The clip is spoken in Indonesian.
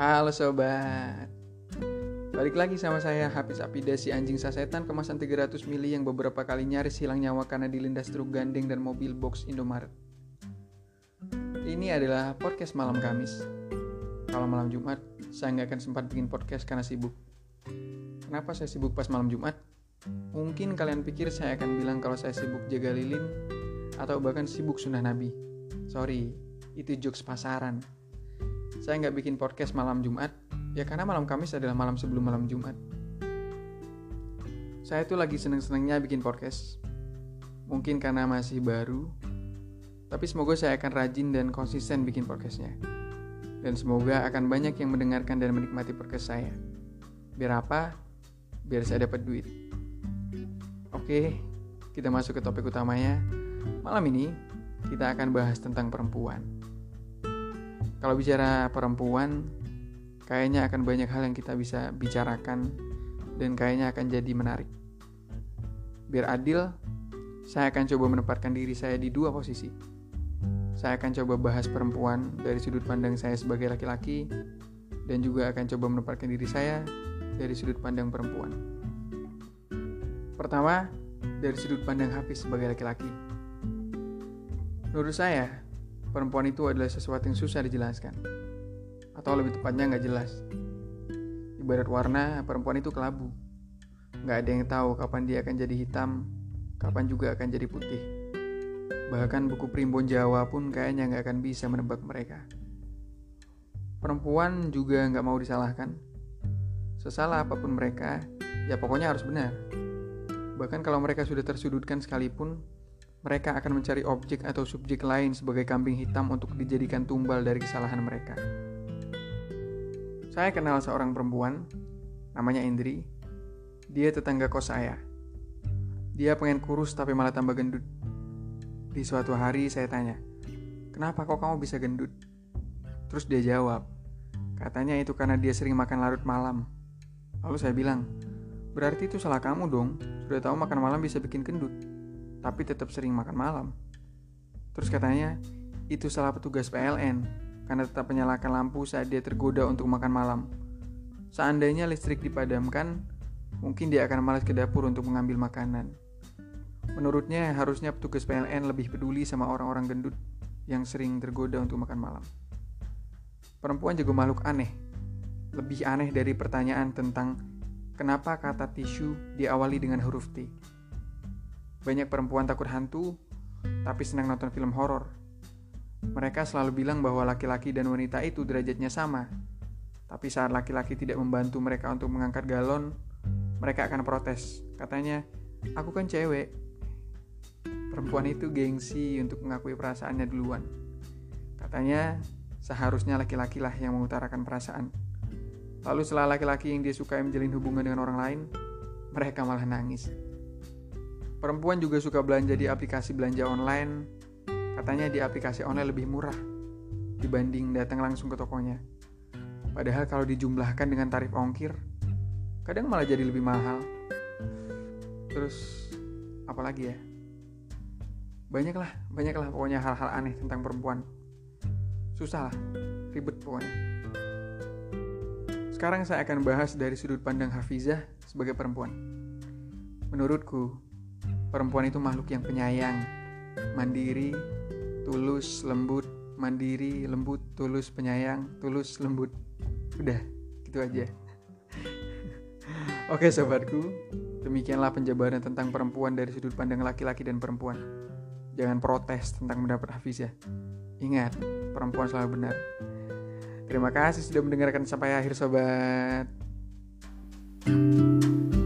Halo sobat. Balik lagi sama saya Hafiz Apida si anjing sasetan kemasan 300 mili yang beberapa kali nyaris hilang nyawa karena dilindas truk gandeng dan mobil box Indomaret. Ini adalah podcast malam Kamis. Kalau malam Jumat, saya nggak akan sempat bikin podcast karena sibuk. Kenapa saya sibuk pas malam Jumat? Mungkin kalian pikir saya akan bilang kalau saya sibuk jaga lilin Atau bahkan sibuk sunnah Nabi. Sorry, itu jokes pasaran saya nggak bikin podcast malam Jumat, ya karena malam Kamis adalah malam sebelum malam Jumat. Saya tuh lagi seneng-senengnya bikin podcast. Mungkin karena masih baru, tapi semoga saya akan rajin dan konsisten bikin podcastnya. Dan semoga akan banyak yang mendengarkan dan menikmati podcast saya. Biar apa? Biar saya dapat duit. Oke, kita masuk ke topik utamanya. Malam ini kita akan bahas tentang perempuan. Kalau bicara perempuan, kayaknya akan banyak hal yang kita bisa bicarakan dan kayaknya akan jadi menarik. Biar adil, saya akan coba menempatkan diri saya di dua posisi. Saya akan coba bahas perempuan dari sudut pandang saya sebagai laki-laki dan juga akan coba menempatkan diri saya dari sudut pandang perempuan. Pertama, dari sudut pandang Hafiz sebagai laki-laki. Menurut saya, perempuan itu adalah sesuatu yang susah dijelaskan. Atau lebih tepatnya nggak jelas. Ibarat warna, perempuan itu kelabu. Nggak ada yang tahu kapan dia akan jadi hitam, kapan juga akan jadi putih. Bahkan buku primbon Jawa pun kayaknya nggak akan bisa menebak mereka. Perempuan juga nggak mau disalahkan. Sesalah apa pun mereka, ya pokoknya harus benar. Bahkan kalau mereka sudah tersudutkan sekalipun, mereka akan mencari objek atau subjek lain sebagai kambing hitam untuk dijadikan tumbal dari kesalahan mereka. Saya kenal seorang perempuan, namanya Indri. Dia tetangga kos saya. Dia pengen kurus tapi malah tambah gendut. Di suatu hari saya tanya, kenapa kok kamu bisa gendut? Terus dia jawab, katanya itu karena dia sering makan larut malam. Lalu saya bilang, berarti itu salah kamu dong, sudah tahu makan malam bisa bikin gendut tapi tetap sering makan malam. Terus katanya, itu salah petugas PLN karena tetap menyalakan lampu saat dia tergoda untuk makan malam. Seandainya listrik dipadamkan, mungkin dia akan malas ke dapur untuk mengambil makanan. Menurutnya, harusnya petugas PLN lebih peduli sama orang-orang gendut yang sering tergoda untuk makan malam. Perempuan juga makhluk aneh. Lebih aneh dari pertanyaan tentang kenapa kata tisu diawali dengan huruf T. Banyak perempuan takut hantu, tapi senang nonton film horor. Mereka selalu bilang bahwa laki-laki dan wanita itu derajatnya sama. Tapi saat laki-laki tidak membantu mereka untuk mengangkat galon, mereka akan protes. Katanya, "Aku kan cewek." Perempuan itu gengsi untuk mengakui perasaannya duluan. Katanya, seharusnya laki-laki lah yang mengutarakan perasaan. Lalu setelah laki-laki yang dia sukai menjalin hubungan dengan orang lain, mereka malah nangis. Perempuan juga suka belanja di aplikasi belanja online. Katanya di aplikasi online lebih murah dibanding datang langsung ke tokonya. Padahal kalau dijumlahkan dengan tarif ongkir, kadang malah jadi lebih mahal. Terus apalagi ya? Banyak lah, banyak lah pokoknya hal-hal aneh tentang perempuan. Susah lah, ribet pokoknya. Sekarang saya akan bahas dari sudut pandang Hafizah sebagai perempuan. Menurutku, perempuan itu makhluk yang penyayang, mandiri, tulus, lembut, mandiri, lembut, tulus, penyayang, tulus, lembut. Udah, gitu aja. Oke sobatku, demikianlah penjabaran tentang perempuan dari sudut pandang laki-laki dan perempuan. Jangan protes tentang pendapat Hafiz ya. Ingat, perempuan selalu benar. Terima kasih sudah mendengarkan sampai akhir sobat. thank you